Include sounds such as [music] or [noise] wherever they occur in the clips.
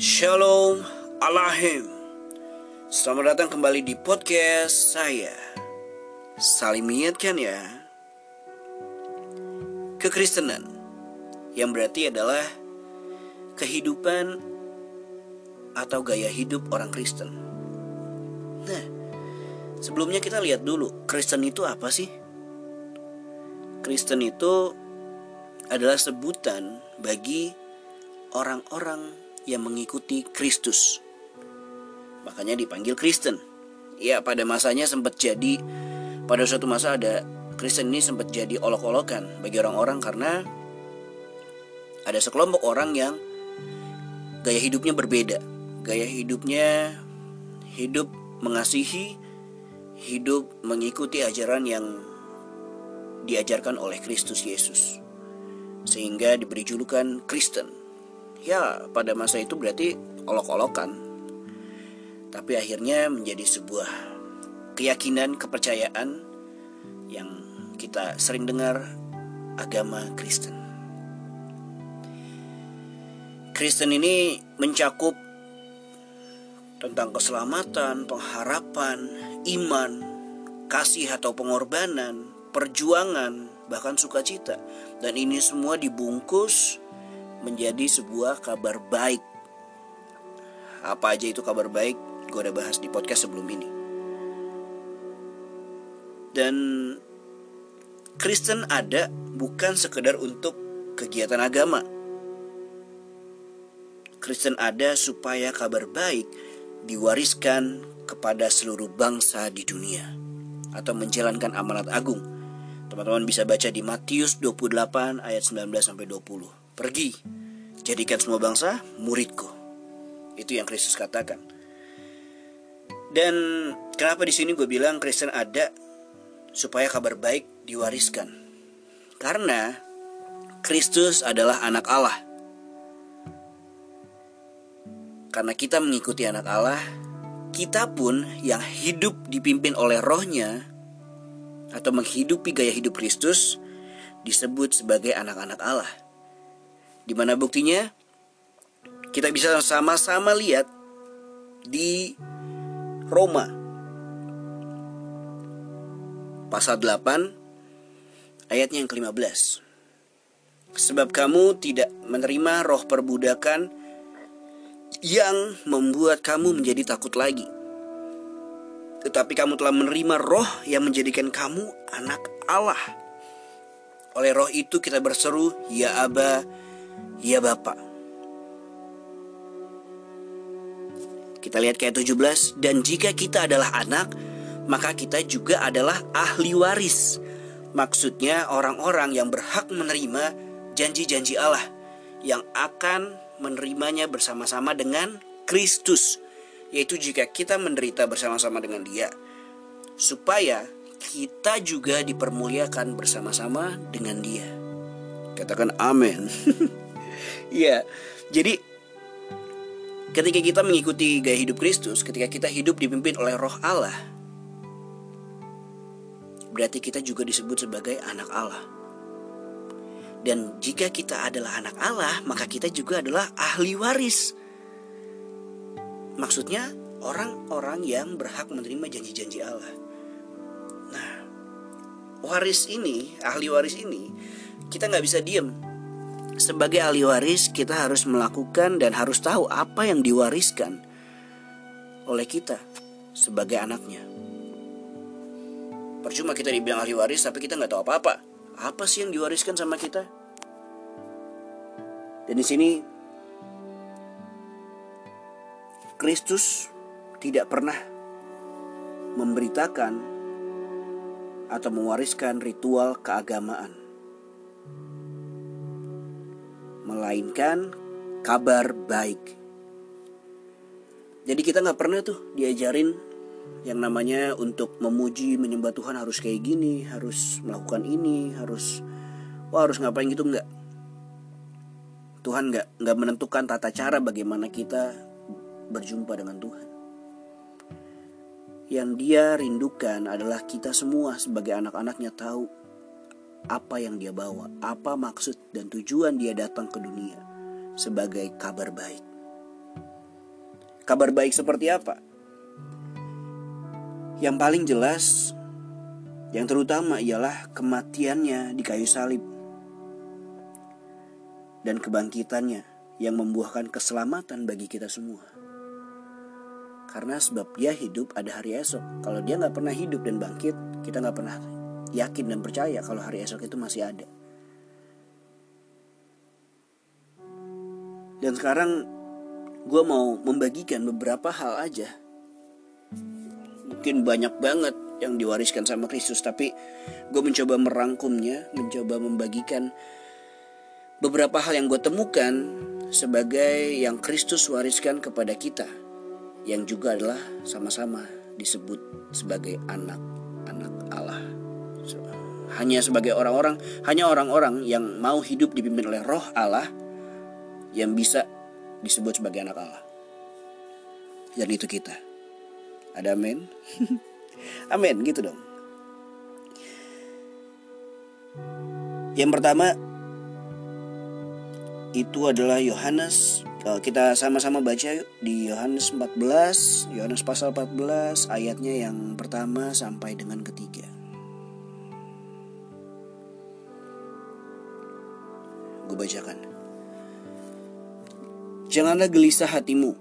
Shalom Alahim Selamat datang kembali di podcast saya. Saling mengingatkan ya. Kekristenan Yang berarti adalah Kehidupan Atau gaya hidup orang Kristen. Nah Sebelumnya kita lihat dulu Kristen itu apa sih? Kristen itu adalah sebutan bagi orang-orang yang mengikuti Kristus. Makanya dipanggil Kristen. Ya, pada masanya sempat jadi pada suatu masa ada Kristen ini sempat jadi olok-olokan bagi orang-orang karena ada sekelompok orang yang gaya hidupnya berbeda. Gaya hidupnya hidup mengasihi, hidup mengikuti ajaran yang diajarkan oleh Kristus Yesus. Sehingga diberi julukan Kristen. Ya, pada masa itu berarti olok-olokan. Tapi akhirnya menjadi sebuah keyakinan, kepercayaan yang kita sering dengar agama Kristen. Kristen ini mencakup tentang keselamatan, pengharapan, iman, kasih atau pengorbanan, perjuangan, bahkan sukacita. Dan ini semua dibungkus menjadi sebuah kabar baik. Apa aja itu kabar baik? Gue udah bahas di podcast sebelum ini. Dan Kristen ada bukan sekedar untuk kegiatan agama. Kristen ada supaya kabar baik diwariskan kepada seluruh bangsa di dunia atau menjalankan amanat agung. Teman-teman bisa baca di Matius 28 ayat 19 sampai 20. Pergi, jadikan semua bangsa muridku. Itu yang Kristus katakan. Dan kenapa di sini gue bilang Kristen ada supaya kabar baik diwariskan? Karena Kristus adalah anak Allah. Karena kita mengikuti anak Allah, kita pun yang hidup dipimpin oleh rohnya atau menghidupi gaya hidup Kristus disebut sebagai anak-anak Allah. Di mana buktinya? Kita bisa sama-sama lihat di Roma pasal 8 ayatnya yang ke-15. Sebab kamu tidak menerima roh perbudakan yang membuat kamu menjadi takut lagi. Tetapi kamu telah menerima roh yang menjadikan kamu anak Allah. Oleh roh itu kita berseru, Ya Aba, Ya Bapa. Kita lihat kayak 17, dan jika kita adalah anak, maka kita juga adalah ahli waris. Maksudnya orang-orang yang berhak menerima janji-janji Allah yang akan menerimanya bersama-sama dengan Kristus, yaitu jika kita menderita bersama-sama dengan Dia, supaya kita juga dipermuliakan bersama-sama dengan Dia. Katakan amin. [laughs] Iya, jadi ketika kita mengikuti gaya hidup Kristus, ketika kita hidup dipimpin oleh Roh Allah, berarti kita juga disebut sebagai anak Allah. Dan jika kita adalah anak Allah, maka kita juga adalah ahli waris. Maksudnya orang-orang yang berhak menerima janji-janji Allah. Nah, waris ini, ahli waris ini, kita nggak bisa diem. Sebagai ahli waris, kita harus melakukan dan harus tahu apa yang diwariskan oleh kita sebagai anaknya. Percuma kita dibilang ahli waris, tapi kita nggak tahu apa-apa. Apa sih yang diwariskan sama kita? Dan di sini Kristus tidak pernah memberitakan atau mewariskan ritual keagamaan, melainkan kabar baik. Jadi kita nggak pernah tuh diajarin yang namanya untuk memuji menyembah Tuhan harus kayak gini, harus melakukan ini, harus wah harus ngapain gitu nggak. Tuhan nggak nggak menentukan tata cara bagaimana kita berjumpa dengan Tuhan. Yang dia rindukan adalah kita semua sebagai anak-anaknya tahu apa yang dia bawa, apa maksud dan tujuan dia datang ke dunia sebagai kabar baik. Kabar baik seperti apa? Yang paling jelas, yang terutama ialah kematiannya di kayu salib dan kebangkitannya yang membuahkan keselamatan bagi kita semua. Karena sebab dia hidup ada hari esok. Kalau dia nggak pernah hidup dan bangkit, kita nggak pernah yakin dan percaya kalau hari esok itu masih ada. Dan sekarang gue mau membagikan beberapa hal aja. Mungkin banyak banget yang diwariskan sama Kristus, tapi gue mencoba merangkumnya, mencoba membagikan beberapa hal yang gue temukan sebagai yang Kristus wariskan kepada kita, yang juga adalah sama-sama disebut sebagai anak-anak Allah. Hanya sebagai orang-orang, hanya orang-orang yang mau hidup dipimpin oleh Roh Allah yang bisa disebut sebagai anak Allah. Dan itu kita. Ada amin? [laughs] amin gitu dong. Yang pertama itu adalah Yohanes kita sama-sama baca yuk di Yohanes 14 Yohanes pasal 14 ayatnya yang pertama sampai dengan ketiga gue bacakan Janganlah gelisah hatimu.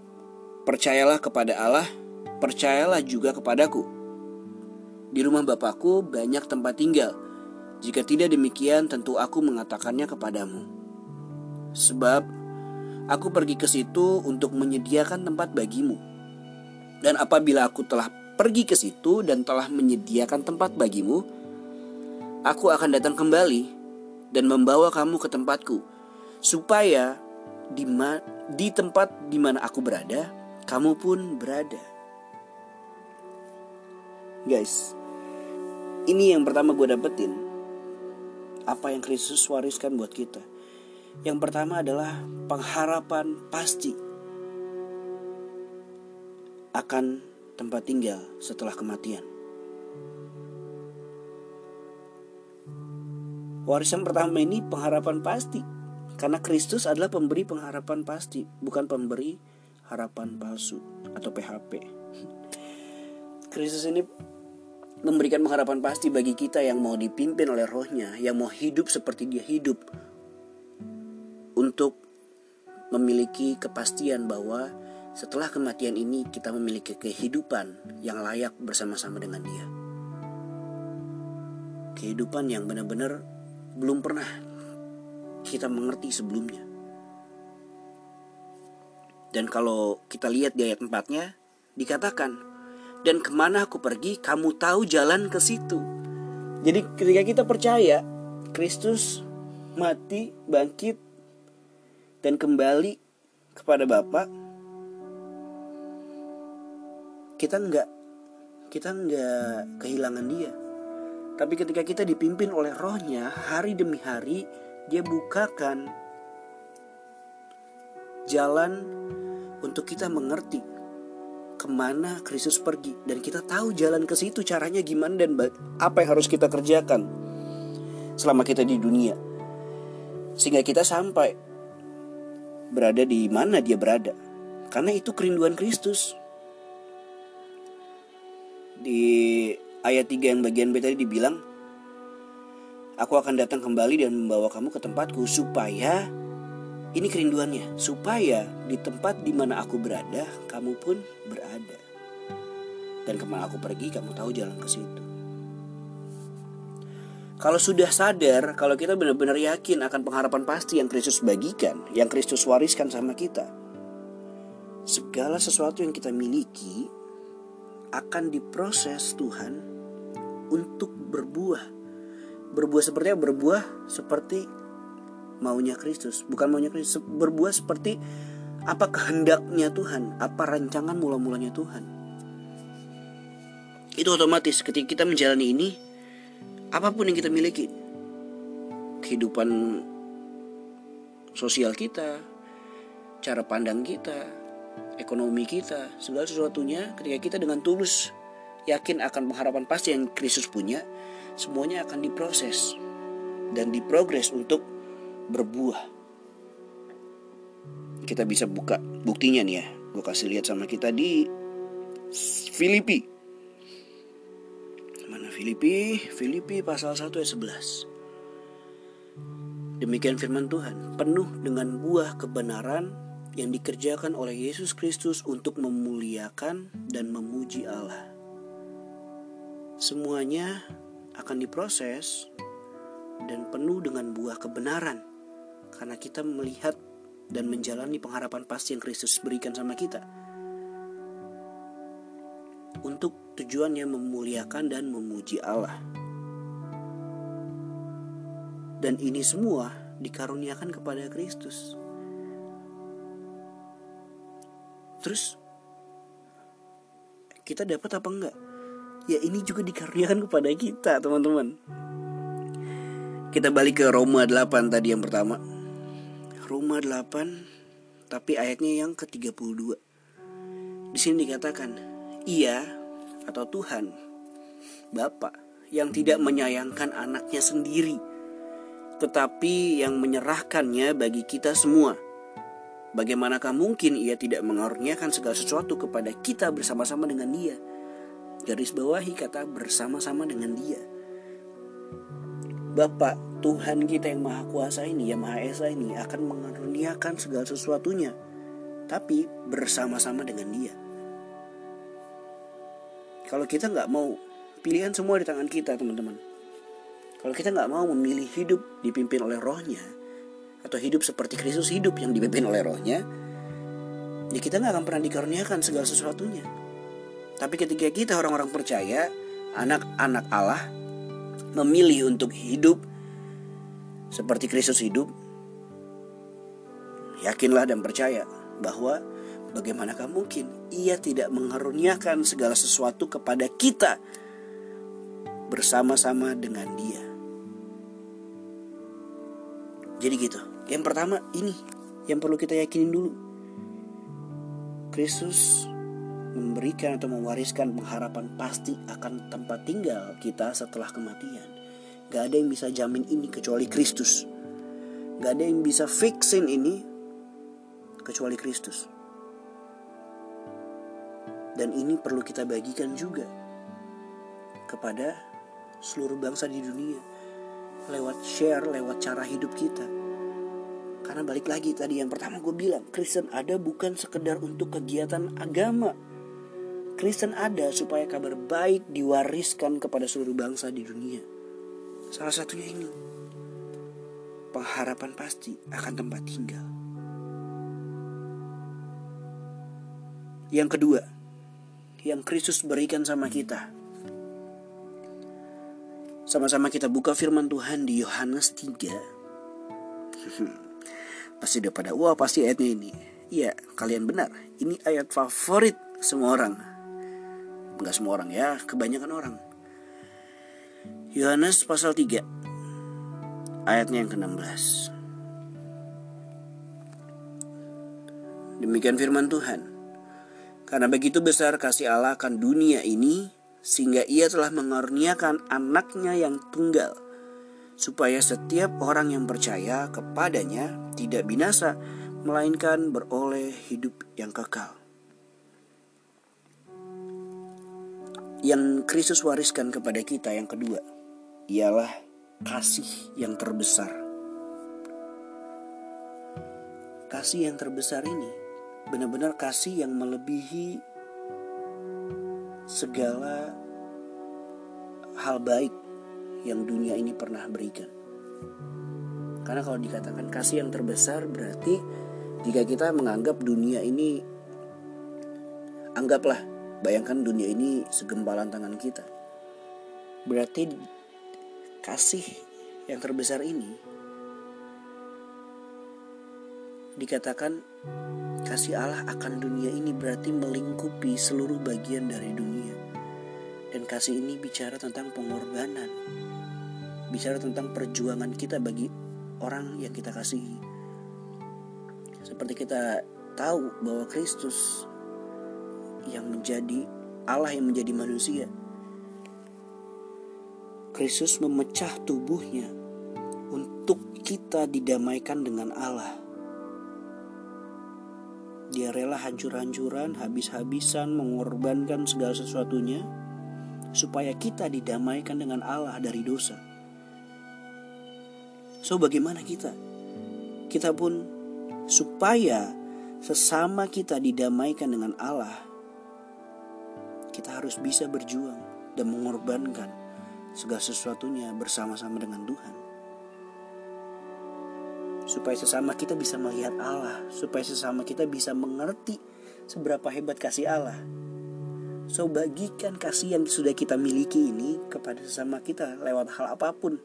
Percayalah kepada Allah, percayalah juga kepadaku. Di rumah Bapakku banyak tempat tinggal. Jika tidak demikian, tentu aku mengatakannya kepadamu. Sebab aku pergi ke situ untuk menyediakan tempat bagimu. Dan apabila aku telah pergi ke situ dan telah menyediakan tempat bagimu, aku akan datang kembali dan membawa kamu ke tempatku, supaya di, ma di tempat di mana aku berada, kamu pun berada. Guys, ini yang pertama gue dapetin. Apa yang Kristus wariskan buat kita. Yang pertama adalah pengharapan pasti akan tempat tinggal setelah kematian. Warisan pertama ini pengharapan pasti karena Kristus adalah pemberi pengharapan pasti, bukan pemberi harapan palsu atau PHP. Kristus ini memberikan pengharapan pasti bagi kita yang mau dipimpin oleh rohnya, yang mau hidup seperti dia hidup. Untuk memiliki kepastian bahwa setelah kematian ini kita memiliki kehidupan yang layak bersama-sama dengan dia. Kehidupan yang benar-benar belum pernah kita mengerti sebelumnya. Dan kalau kita lihat di ayat 4-nya, dikatakan, Dan ke mana aku pergi, kamu tahu jalan ke situ. Jadi ketika kita percaya, Kristus mati, bangkit, dan kembali kepada Bapa, kita enggak kita enggak kehilangan dia. Tapi ketika kita dipimpin oleh rohnya hari demi hari, dia bukakan jalan untuk kita mengerti ke mana Kristus pergi. Dan kita tahu jalan ke situ caranya gimana dan apa yang harus kita kerjakan selama kita di dunia. Sehingga kita sampai berada di mana dia berada. Karena itu kerinduan Kristus. Di ayat 3 yang bagian B tadi dibilang Aku akan datang kembali dan membawa kamu ke tempatku supaya ini kerinduannya, supaya di tempat di mana aku berada, kamu pun berada. Dan ke mana aku pergi, kamu tahu jalan ke situ. Kalau sudah sadar, kalau kita benar-benar yakin akan pengharapan pasti yang Kristus bagikan, yang Kristus wariskan sama kita, segala sesuatu yang kita miliki akan diproses Tuhan untuk berbuah berbuah seperti apa? Berbuah seperti maunya Kristus, bukan maunya Kristus, berbuah seperti apa kehendaknya Tuhan, apa rancangan mula-mulanya Tuhan. Itu otomatis ketika kita menjalani ini, apa pun yang kita miliki, kehidupan sosial kita, cara pandang kita, ekonomi kita, segala sesuatunya ketika kita dengan tulus yakin akan pengharapan pasti yang Kristus punya, semuanya akan diproses dan diprogres untuk berbuah. Kita bisa buka buktinya nih ya Gue kasih lihat sama kita di Filipi. Mana Filipi? Filipi pasal 1 ayat 11. Demikian firman Tuhan, penuh dengan buah kebenaran yang dikerjakan oleh Yesus Kristus untuk memuliakan dan memuji Allah. Semuanya akan diproses dan penuh dengan buah kebenaran karena kita melihat dan menjalani pengharapan pasti yang Kristus berikan sama kita. Untuk tujuannya memuliakan dan memuji Allah. Dan ini semua dikaruniakan kepada Kristus. Terus kita dapat apa enggak? Ya ini juga dikaruniakan kepada kita, teman-teman. Kita balik ke Roma 8 tadi yang pertama. Roma 8 tapi ayatnya yang ke-32. Di sini dikatakan, "Ia atau Tuhan Bapa yang tidak menyayangkan anaknya sendiri, tetapi yang menyerahkannya bagi kita semua." Bagaimanakah mungkin ia tidak mengaruniakan segala sesuatu kepada kita bersama-sama dengan dia? Garis bawahi kata bersama-sama dengan dia. Bapak Tuhan kita yang Maha Kuasa ini, yang Maha Esa ini akan mengaruniakan segala sesuatunya. Tapi bersama-sama dengan dia. Kalau kita nggak mau, pilihan semua di tangan kita teman-teman. Kalau kita nggak mau memilih hidup dipimpin oleh rohnya, atau hidup seperti Kristus hidup yang dipimpin oleh rohnya, ya kita nggak akan pernah dikaruniakan segala sesuatunya. Tapi ketika kita orang-orang percaya, anak-anak Allah memilih untuk hidup seperti Kristus hidup, yakinlah dan percaya bahwa bagaimanakah mungkin ia tidak mengaruniakan segala sesuatu kepada kita bersama-sama dengan dia. Jadi gitu. Yang pertama ini yang perlu kita yakinin dulu. Kristus memberikan atau mewariskan pengharapan pasti akan tempat tinggal kita setelah kematian. Gak ada yang bisa jamin ini kecuali Kristus. Gak ada yang bisa fixin ini kecuali Kristus. Dan ini perlu kita bagikan juga kepada seluruh bangsa di dunia lewat share, lewat cara hidup kita karena balik lagi tadi yang pertama gue bilang Kristen ada bukan sekedar untuk kegiatan agama Kristen ada supaya kabar baik diwariskan kepada seluruh bangsa di dunia Salah satunya ini Pengharapan pasti akan tempat tinggal Yang kedua Yang Kristus berikan sama kita Sama-sama kita buka firman Tuhan di Yohanes 3 [laughs] Pasti udah pada wah pasti ayatnya ini. Iya, kalian benar. Ini ayat favorit semua orang. Enggak semua orang ya, kebanyakan orang. Yohanes pasal 3 ayatnya yang ke-16. Demikian firman Tuhan. Karena begitu besar kasih Allah akan dunia ini sehingga ia telah mengaruniakan anaknya yang tunggal supaya setiap orang yang percaya kepadanya tidak binasa, melainkan beroleh hidup yang kekal. Yang Kristus wariskan kepada kita yang kedua ialah kasih yang terbesar. Kasih yang terbesar ini benar-benar kasih yang melebihi segala hal baik yang dunia ini pernah berikan. Karena kalau dikatakan kasih yang terbesar berarti jika kita menganggap dunia ini anggaplah bayangkan dunia ini segempalan tangan kita. Berarti kasih yang terbesar ini dikatakan kasih Allah akan dunia ini berarti melingkupi seluruh bagian dari dunia. Dan kasih ini bicara tentang pengorbanan, bicara tentang perjuangan kita bagi orang yang kita kasihi. Seperti kita tahu bahwa Kristus yang menjadi Allah yang menjadi manusia. Kristus memecah tubuhnya untuk kita didamaikan dengan Allah. Dia rela hancur-hancuran, habis-habisan, mengorbankan segala sesuatunya supaya kita didamaikan dengan Allah dari dosa. So, bagaimana kita? Kita pun supaya sesama kita didamaikan dengan Allah, kita harus bisa berjuang dan mengorbankan segala sesuatunya bersama-sama dengan Tuhan supaya sesama kita bisa melihat Allah, supaya sesama kita bisa mengerti seberapa hebat kasih Allah. So bagikan kasih yang sudah kita miliki ini kepada sesama kita lewat hal apa pun.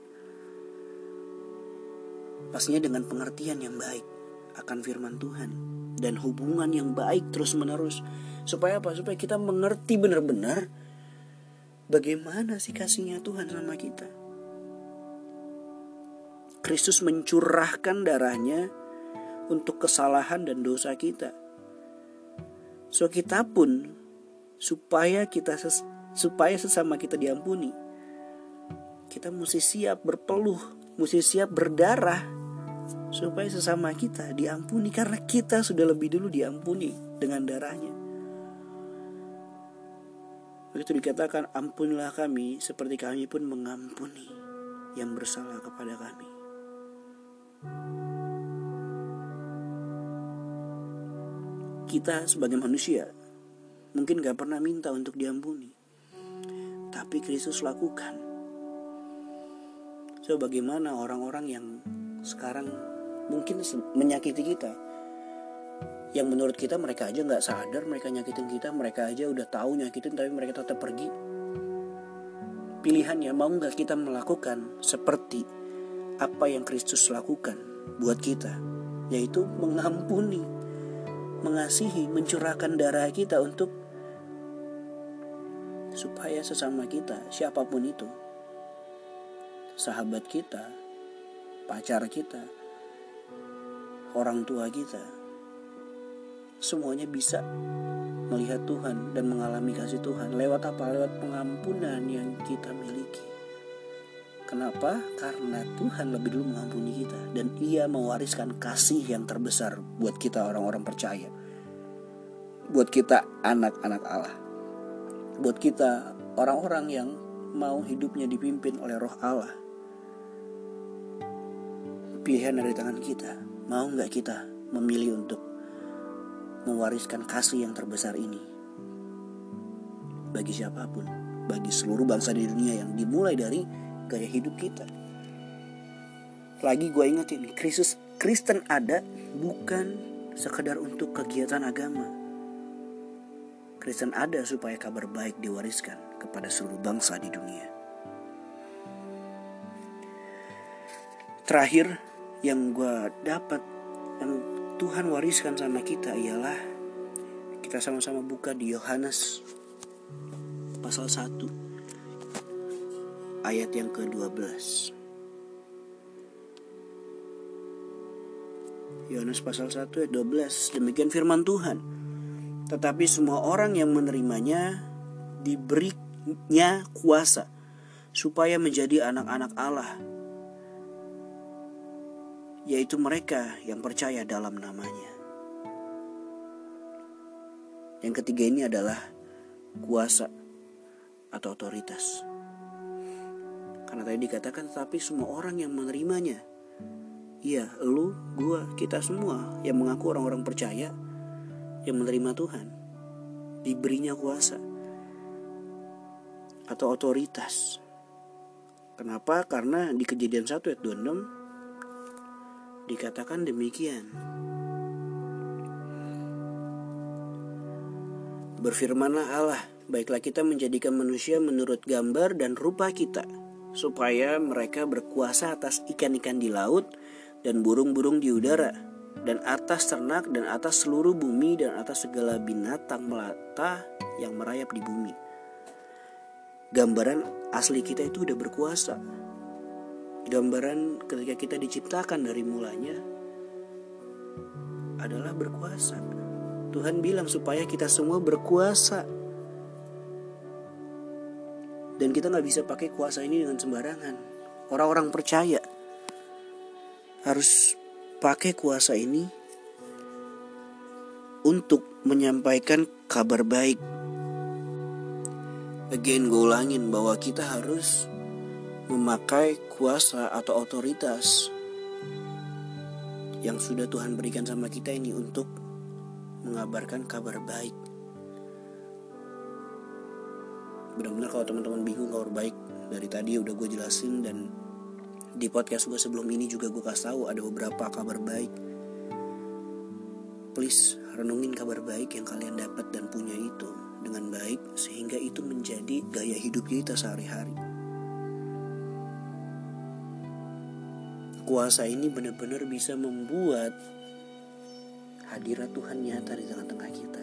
Pastinya dengan pengertian yang baik akan firman Tuhan dan hubungan yang baik terus menerus. Supaya apa? Supaya kita mengerti benar-benar bagaimana sih kasihnya Tuhan sama kita. Kristus mencurahkan darahnya untuk kesalahan dan dosa kita. So kita pun supaya kita ses, supaya sesama kita diampuni. Kita mesti siap berpeluh, mesti siap berdarah supaya sesama kita diampuni karena kita sudah lebih dulu diampuni dengan darahnya. Begitu dikatakan ampunilah kami seperti kami pun mengampuni yang bersalah kepada kami. Kita sebagai manusia mungkin gak pernah minta untuk diampuni. Tapi Kristus lakukan. So bagaimana orang-orang yang sekarang mungkin menyakiti kita. Yang menurut kita mereka aja gak sadar mereka nyakitin kita. Mereka aja udah tahu nyakitin tapi mereka tetap pergi. Pilihannya mau gak kita melakukan seperti apa yang Kristus lakukan buat kita. Yaitu mengampuni mengasihi, mencurahkan darah kita untuk supaya sesama kita, siapa pun itu, sahabat kita, pacar kita, orang tua kita, semuanya bisa melihat Tuhan dan mengalami kasih Tuhan lewat apa? Lewat pengampunan yang kita miliki. Kenapa? Karena Tuhan lebih dulu mengampuni kita dan Ia mewariskan kasih yang terbesar buat kita orang-orang percaya. Buat kita anak-anak Allah. Buat kita orang-orang yang mau hidupnya dipimpin oleh roh Allah. Pilihan dari tangan kita. Mau nggak kita memilih untuk mewariskan kasih yang terbesar ini bagi siapa pun, bagi seluruh bangsa di dunia yang dimulai dari gaya hidup kita. Lagi gue ingetin, Kristus Kristen ada bukan sekedar untuk kegiatan agama. Kristen ada supaya kabar baik diwariskan kepada seluruh bangsa di dunia. Terakhir yang gue dapat yang Tuhan wariskan sama kita ialah kita sama-sama buka di Yohanes pasal 1 ayat yang ke-12. Yohanes pasal 1 ayat 12. Demikian firman Tuhan. Tetapi semua orang yang menerimanya diberinya kuasa supaya menjadi anak-anak Allah. Yaitu mereka yang percaya dalam namanya. Yang ketiga ini adalah kuasa atau otoritas. Karena tadi dikatakan tapi semua orang yang menerimanya. Iya, lu, gua, kita semua yang mengaku orang-orang percaya yang menerima Tuhan diberinya kuasa atau otoritas. Kenapa? Karena di kejadian 1 ayat 26 dikatakan demikian. Berfirmanlah Allah, baiklah kita menjadikan manusia menurut gambar dan rupa kita supaya mereka berkuasa atas ikan-ikan di laut dan burung-burung di udara dan atas ternak dan atas seluruh bumi dan atas segala binatang melata yang merayap di bumi. Gambaran asli kita itu udah berkuasa. Gambaran ketika kita diciptakan dari mulanya adalah berkuasa. Tuhan bilang supaya kita semua berkuasa dan kita nggak bisa pakai kuasa ini dengan sembarangan. Orang-orang percaya harus pakai kuasa ini untuk menyampaikan kabar baik. Again gue ulangin bahwa kita harus memakai kuasa atau otoritas yang sudah Tuhan berikan sama kita ini untuk mengabarkan kabar baik. Benar-benar kalau teman-teman bingung kabar baik dari tadi udah gue jelasin dan di podcast gue sebelum ini juga gue kasih tahu ada beberapa kabar baik. Please renungin kabar baik yang kalian dapat dan punya itu dengan baik sehingga itu menjadi gaya hidup kita sehari-hari. Kuasa ini benar-benar bisa membuat hadirat Tuhan nyata di tengah-tengah kita.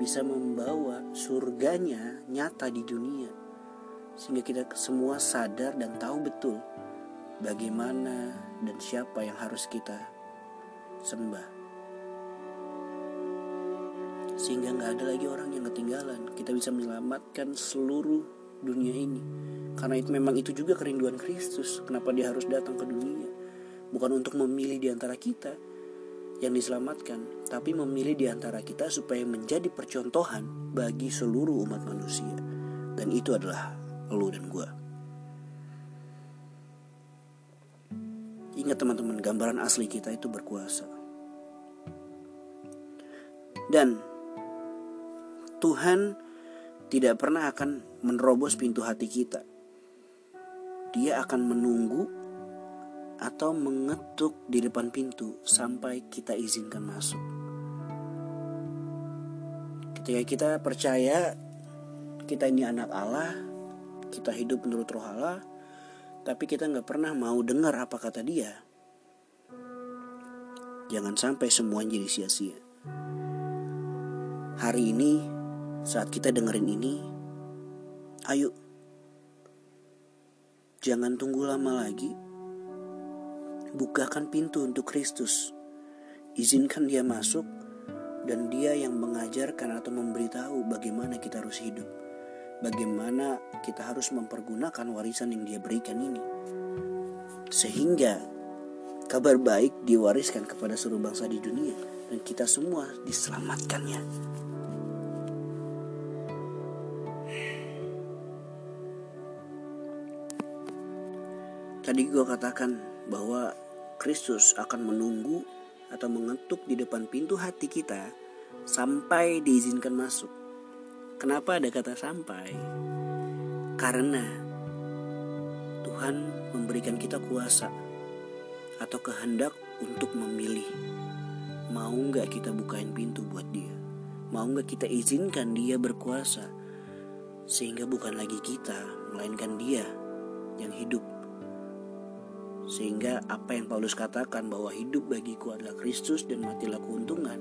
Bisa membawa surganya nyata di dunia. Sehingga kita semua sadar dan tahu betul bagaimana dan siapa yang harus kita sembah. Sehingga nggak ada lagi orang yang ketinggalan. Kita bisa menyelamatkan seluruh dunia ini. Karena itu memang itu juga kerinduan Kristus. Kenapa dia harus datang ke dunia? Bukan untuk memilih di antara kita yang diselamatkan, tapi memilih di antara kita supaya menjadi percontohan bagi seluruh umat manusia. Dan itu adalah lo dan gue. Ingat teman-teman, gambaran asli kita itu berkuasa. Dan Tuhan tidak pernah akan menerobos pintu hati kita. Dia akan menunggu atau mengetuk di depan pintu sampai kita izinkan masuk. Ketika kita percaya kita ini anak Allah, kita hidup menurut roh Allah, tapi kita nggak pernah mau dengar apa kata dia. Jangan sampai semua jadi sia-sia. Hari ini, saat kita dengerin ini, ayo, jangan tunggu lama lagi. Bukakan pintu untuk Kristus. Izinkan dia masuk dan dia yang mengajarkan atau memberitahu bagaimana kita harus hidup bagaimana kita harus mempergunakan warisan yang dia berikan ini. Sehingga kabar baik diwariskan kepada seluruh bangsa di dunia dan kita semua diselamatkannya. Tadi gue katakan bahwa Kristus akan menunggu atau mengetuk di depan pintu hati kita sampai diizinkan masuk. Kenapa ada kata sampai? Karena Tuhan memberikan kita kuasa atau kehendak untuk memilih. Mau nggak kita bukain pintu buat dia? Mau nggak kita izinkan dia berkuasa? Sehingga bukan lagi kita, melainkan dia yang hidup. Sehingga apa yang Paulus katakan bahwa hidup bagiku adalah Kristus dan matilah keuntungan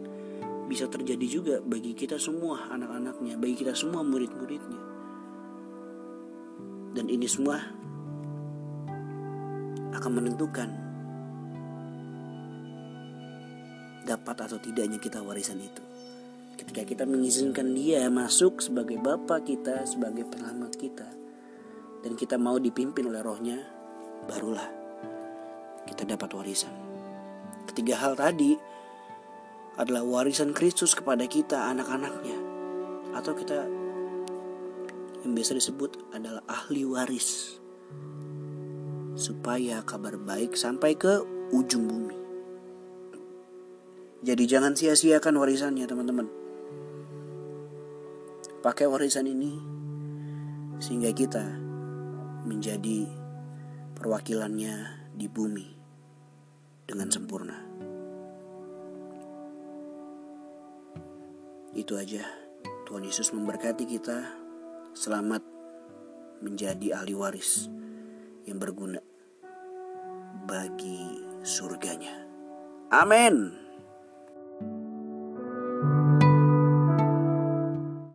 bisa terjadi juga bagi kita semua anak-anaknya, bagi kita semua murid-muridnya. Dan ini semua akan menentukan dapat atau tidaknya kita warisan itu. Ketika kita mengizinkan dia masuk sebagai Bapak kita, sebagai penyelamat kita, dan kita mau dipimpin oleh rohnya, barulah kita dapat warisan. Ketiga hal tadi adalah warisan Kristus kepada kita anak-anaknya atau kita yang biasa disebut adalah ahli waris supaya kabar baik sampai ke ujung bumi. Jadi jangan sia-siakan warisannya teman-teman. Pakai warisan ini sehingga kita menjadi perwakilannya di bumi dengan sempurna. Itu aja. Tuhan Yesus memberkati kita. Selamat menjadi ahli waris yang berguna bagi surganya. Amin.